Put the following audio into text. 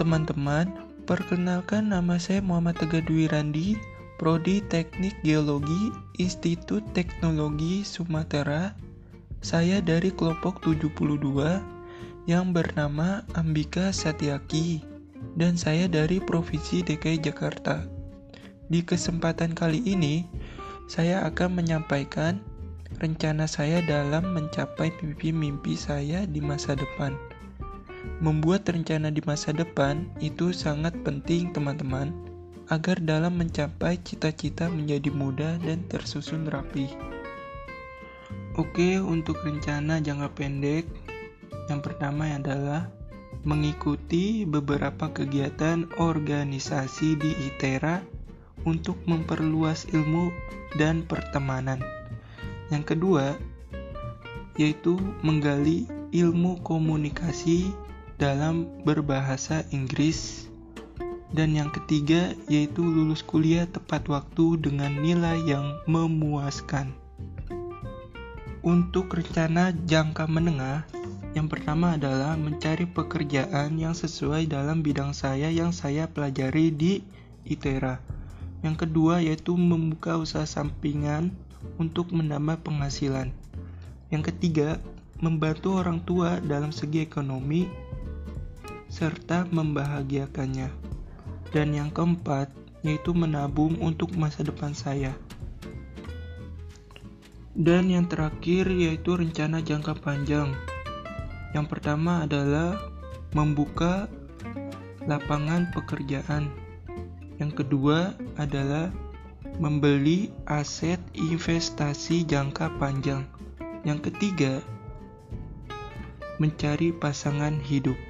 teman-teman, perkenalkan nama saya Muhammad Tegar Dwi Randi, Prodi Teknik Geologi, Institut Teknologi Sumatera. Saya dari kelompok 72 yang bernama Ambika Satyaki dan saya dari Provinsi DKI Jakarta. Di kesempatan kali ini, saya akan menyampaikan rencana saya dalam mencapai mimpi-mimpi saya di masa depan. Membuat rencana di masa depan itu sangat penting, teman-teman, agar dalam mencapai cita-cita menjadi mudah dan tersusun rapi. Oke, untuk rencana jangka pendek, yang pertama adalah mengikuti beberapa kegiatan organisasi di ITERA untuk memperluas ilmu dan pertemanan. Yang kedua, yaitu menggali ilmu komunikasi dalam berbahasa Inggris. Dan yang ketiga, yaitu lulus kuliah tepat waktu dengan nilai yang memuaskan. Untuk rencana jangka menengah, yang pertama adalah mencari pekerjaan yang sesuai dalam bidang saya yang saya pelajari di ITERA. Yang kedua yaitu membuka usaha sampingan untuk menambah penghasilan. Yang ketiga, membantu orang tua dalam segi ekonomi serta membahagiakannya. Dan yang keempat, yaitu menabung untuk masa depan saya. Dan yang terakhir yaitu rencana jangka panjang. Yang pertama adalah membuka lapangan pekerjaan. Yang kedua adalah membeli aset investasi jangka panjang. Yang ketiga, mencari pasangan hidup.